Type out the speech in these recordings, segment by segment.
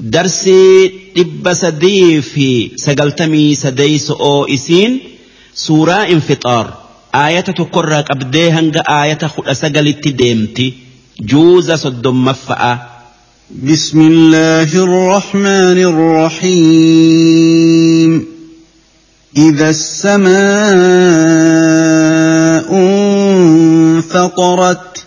darsii dhibba sadii fi sagaltamii sadeeyso oo isiin suuraa infixaar aayata tokkorraa qabdee hanga aayata kudha sagalitti deemti juuza soddommaffa'a. بسم الله الرحمن الرحيم إذا السماء انفطرت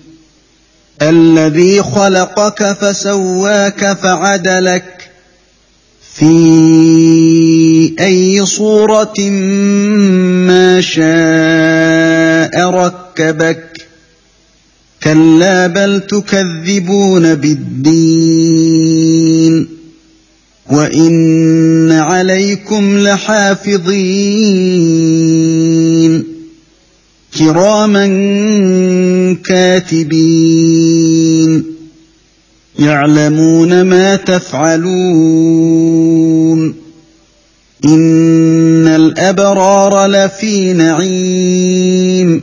الذي خلقك فسواك فعدلك في أي صورة ما شاء ركبك. كلا بل تكذبون بالدين. وإن عليكم لحافظين. كراما كاتبين يعلمون ما تفعلون ان الابرار لفي نعيم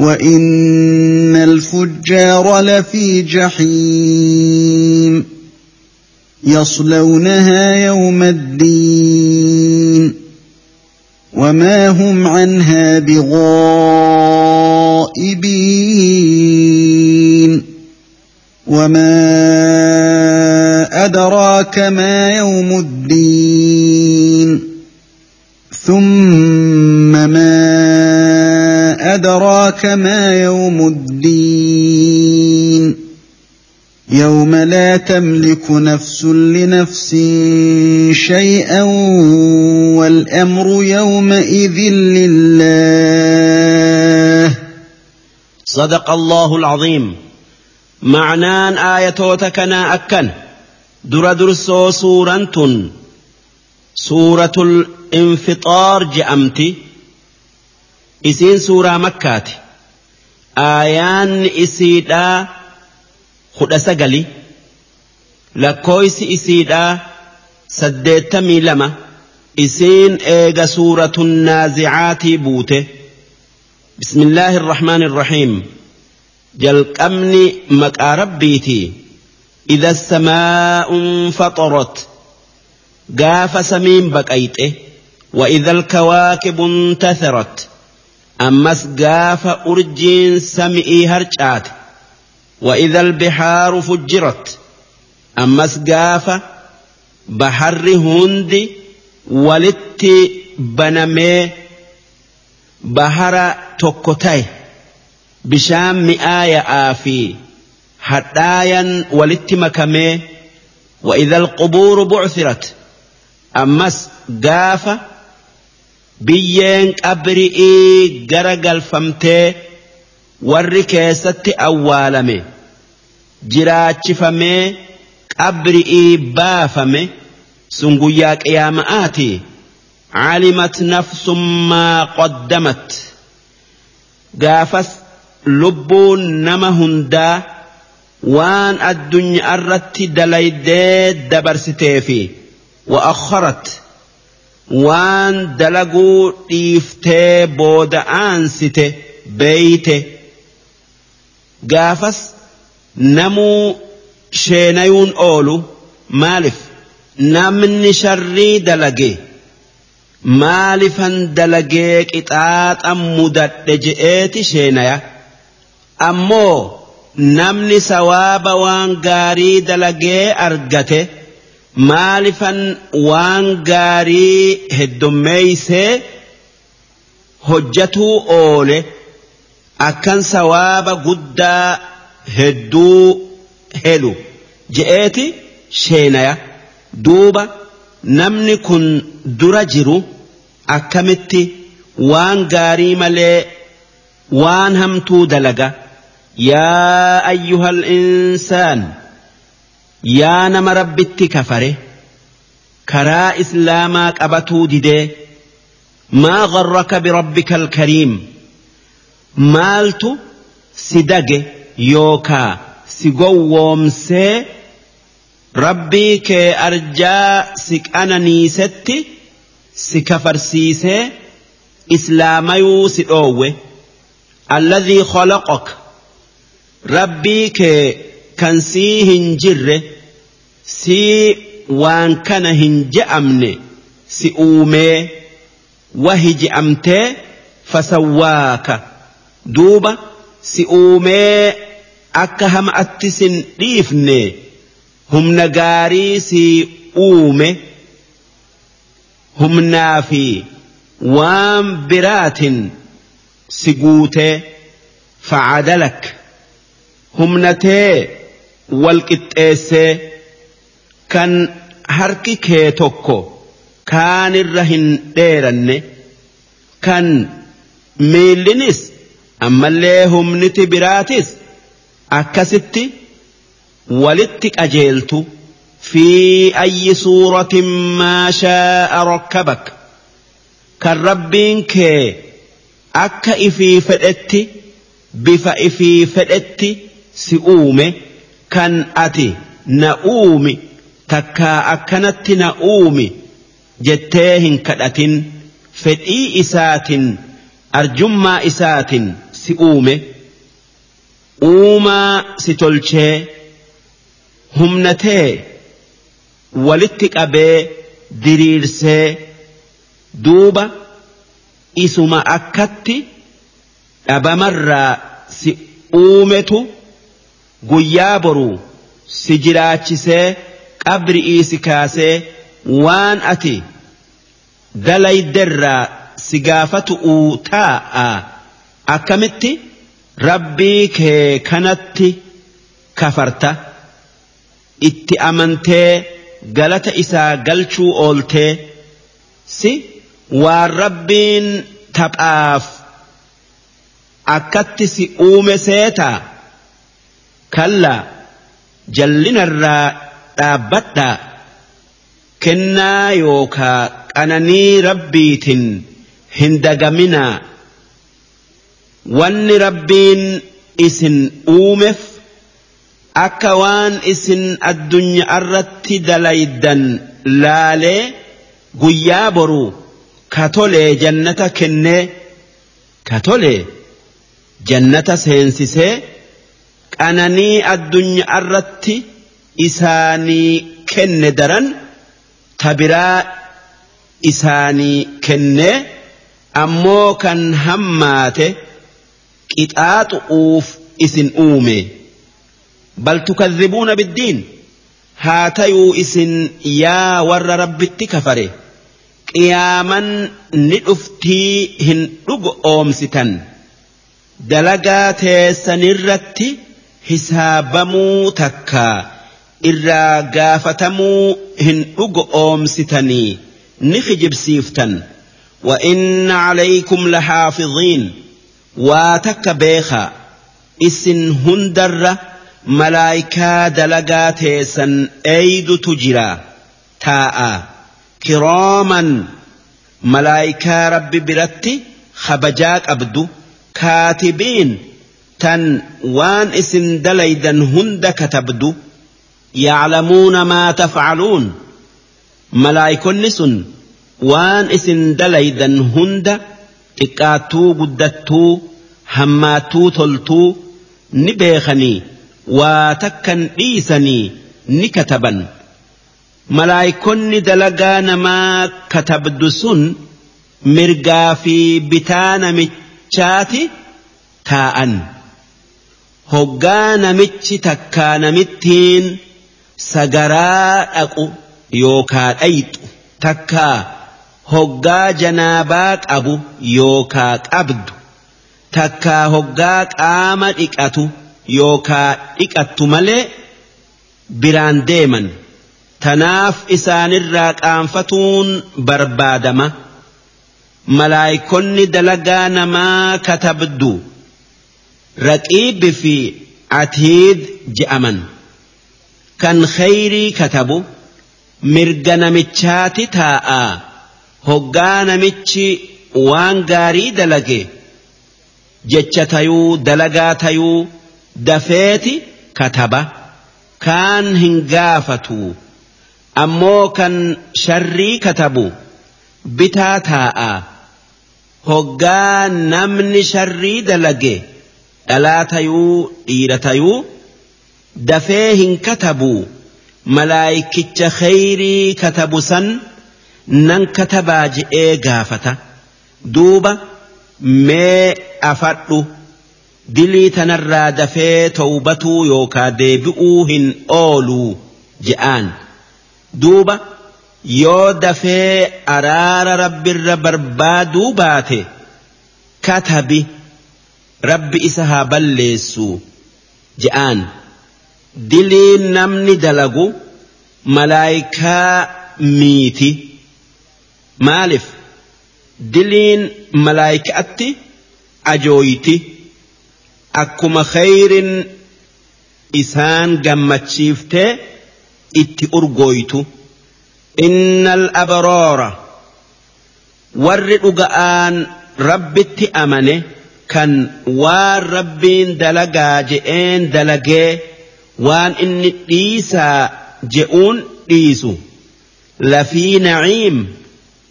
وان الفجار لفي جحيم يصلونها يوم الدين وما هم عنها بغائبين وما ادراك ما يوم الدين ثم ما ادراك ما يوم الدين يوم لا تملك نفس لنفس شيئا والأمر يومئذ لله. صدق الله العظيم. معنان آيتوتك كنا أكن. در درسو سورة سورة الانفطار جأمتي. إسين سورة مكات آيان إسيدا خد سقلي لكويس إسيدا سديتمي لما إسين إيغا سورة النازعات بوته بسم الله الرحمن الرحيم jalqabni maqaa rabbiiti idha samaa'un faxarat gaafa samiin baqayxe wa idha alkawaakibu intatharat ammas gaafa urjiin sami'ii وإذا البحار فجرت أما سقافة بحر هندي ولت بنمي بحر توكوتاي. بشام مئاية آفي حتايا ولت مكمي. وإذا القبور بعثرت أمس قافة بيين أبرئي قرق الفمتي ورّي أوالمي. Jiraachifamee qabri'ii baafame sun guyyaa qiyaama'aati. Calimat nafsummaa qaddamat. Gaafas lubbuun nama hundaa waan addunyaa irratti dalaydee dabarsitee fi wa'akharat waan dalaguu dhiiftee booda aansite beeyte. Gaafas namuu sheenayuun oolu maaliif? Namni sharrii dalage maalifan dalagee qixaaxa mudadhe je'eeti sheenaya? Ammoo namni sawaaba waan gaarii dalagee argate maalifan waan gaarii heddummeeysee hojjatuu oole? Akkan sawaaba guddaa hedduu helu je'eeti sheenaya. Duuba namni kun dura jiru akkamitti waan gaarii malee waan hamtuu dalaga? Yaa ayyuhal insaan yaa nama rabbitti kafare karaa islaamaa qabatuu didee maa gharraka birabbika alkariim maaltu si dage yookaa si gowwoomsee rabbii kee arjaa si qananiisetti si kafarsiisee islaamayuu si dhoowwe. Alladhii khalaqak rabbii kee kan sii hin jirre sii waan kana hin je'amne si uumee wahi je'amtee fasawwaaka. Duuba si uumee akka hama'atti sin dhiifne humna gaarii si uume humnaa fi waan biraatin si guutee facadalak humnatee wal qixxeessee kan harki kee tokko kaanirra hin dheeranne kan miillinis ammallee humniti biraatis akkasitti walitti qajeeltu fi ayyi suuratin maa shaa'a rakkabak kan rabbiin kee akka ifii fedhetti bifa ifii fedhetti si uume kan ati na uumi takkaa akkanatti na uumi jettee hin kadhatin fedhii isaatin arjummaa isaatin si uume uumaa si tolchee humnatee walitti qabee diriirsee duuba isuma akkatti dhabamarraa si uumetu guyyaa boruu si jiraachisee qabri'ii si kaasee waan ati dalayderraa si gaafatu uu taa'a akkamitti? Rabbii kee kanatti kafarta. Itti amantee galata isaa galchuu ooltee. Si? Waan rabbiin taphaaf akkatti si uume seetaa kallaa jallinarraa dhaabbadhaa kennaa yookaa qananii rabbiitin hin dagaminaa wanni rabbiin isin uumeef akka waan isin addunyaa irratti dalaydan laalee guyyaa boruu katolee jannata kennee katolee jannata seensisee qananii addunyaa irratti isaanii kenne daran tabiraa isaanii kennee ammoo kan hammaate قطاط اوف اسن اومي. بل تكذبون بالدين. هاتيو اسن يا ور رب التكفري قياما ندفتي هن رب اوم ستن دلقا تيسن الرت حساب موتك إرا قافتمو هن رب اوم ستني نخجب سيفتن. وإن عليكم لحافظين. واتك بيخا إسن هندر ملايكا دلقات سن أيد تجرا تاء كراما ملايكا رب برتي خبجاك أبدو كاتبين تن وان إسن دليدا هند كتبدو يعلمون ما تفعلون ملايكون سن waan isin dalaydan hunda xiqqaattuu guddattuu hammaattuu toltuu ni beekanii waa takkan dhiisanii ni kataban. Malaayikonni dalagaa namaa katabdu sun mirgaa fi bitaa namichaati taa'an. Hoggaa namichi takkaa namittiin sagaraa dhaqu yookaa dhayxu takkaa hoggaa janaabaa qabu yookaa qabdu takkaa hoggaa qaama dhiqatu yookaa dhiqattu malee biraan deeman. Tanaaf isaanirraa qaanfatuun barbaadama. Malaayikonni dalagaa namaa katabdu. Raqiibbi fi atiid je'aman. Kan khayrii katabu mirga namichaati taa'a hoggaa namichi waan gaarii dalage jecha tayuu dalagaa tayuu dafeeti kataba kaan hin gaafatu ammoo kan sharrii katabu bitaa taa'a hoggaa namni sharrii dalage dhalaa tayuu dhiira tayuu dafee hin katabu malaayikicha khayrii katabu san nan katabaa je'ee gaafata. Duuba mee afadhu. Dilii tanarraa dafee tawbatuu yookaa deebi'uu hin ooluu je'aan. Duuba yoo dafee araara rabbirra barbaaduu baate katabi rabbi isa haa balleessu je'aan. Dilii namni dalagu malaayikaa miiti maaliif diliin malaayikaatti ajooyti. Akkuma khayrin isaan gammachiiftee itti urgooytu. Innal abroora warri dhuga'aan rabbitti amane kan waan rabbiin dalagaa je'een dalagee waan inni dhiisaa je'uun dhiisu. Lafii naciim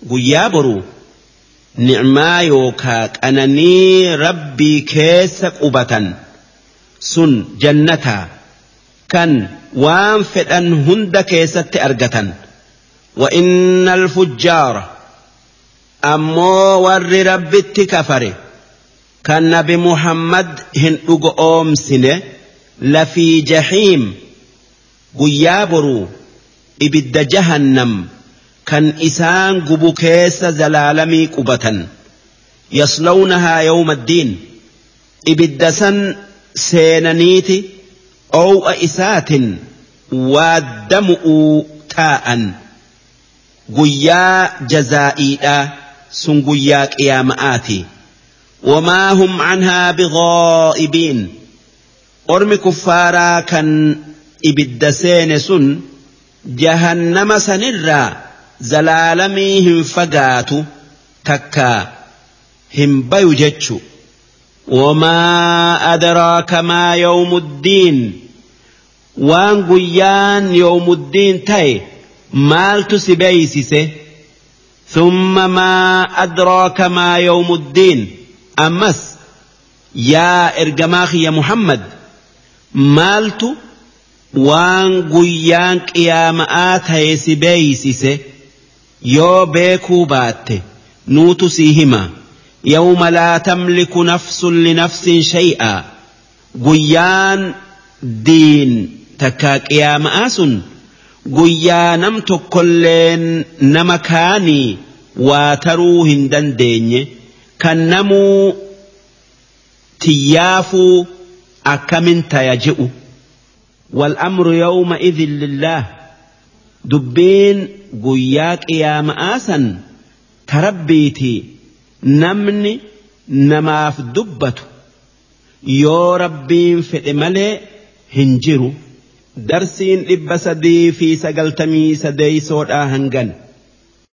guyyaa boruu ni'maa yookaa qananii rabbii keessa qubatan sun jannataa kan waan fedhan hunda keessatti argatan وإن الفجار أمو ور ربت كفر كان نبي محمد هن أم سنة لفي جحيم قيابرو إبد جهنم كان إسان قبوكيس زلالمي قبة يصلونها يوم الدين إبدسا سينانيت أو أئسات ودمء تاء قيا جزائيدا سنقيا قيامآتي وما هم عنها بغائبين أرمي كفارا كان إبدسين سن جهنم سنرا zalaalamii hin fagaatu takka hin bayu jechu. Wamaa adraaka maa yawmuddiin? Waan guyyaan yawmuddiin ta'e maaltu si beeysise? ثم maa أدراك maa يوم ammas yaa يا إرجماخي muhammad maaltu waan guyyaan قيانك يا si هيسي yoo beekuu baatte nuutu sii hima يوم لا تملك نفس لنفس شيئا guyyaan diin takkaa qiyaamaa sun guyyaa nam tokkolleen nama kaanii waa taruu hin dandeenye kan namuu tiyyaafuu akkamin taya je'u والأمر يومئذ لله dubbeen guyyaa qiyyaama'aa san tarabbiiti namni namaaf dubbatu yoo rabbiin fedhe malee hin jiru darsiin dhibba sadii fi sagaltamii sadeeysoodhaa hangan.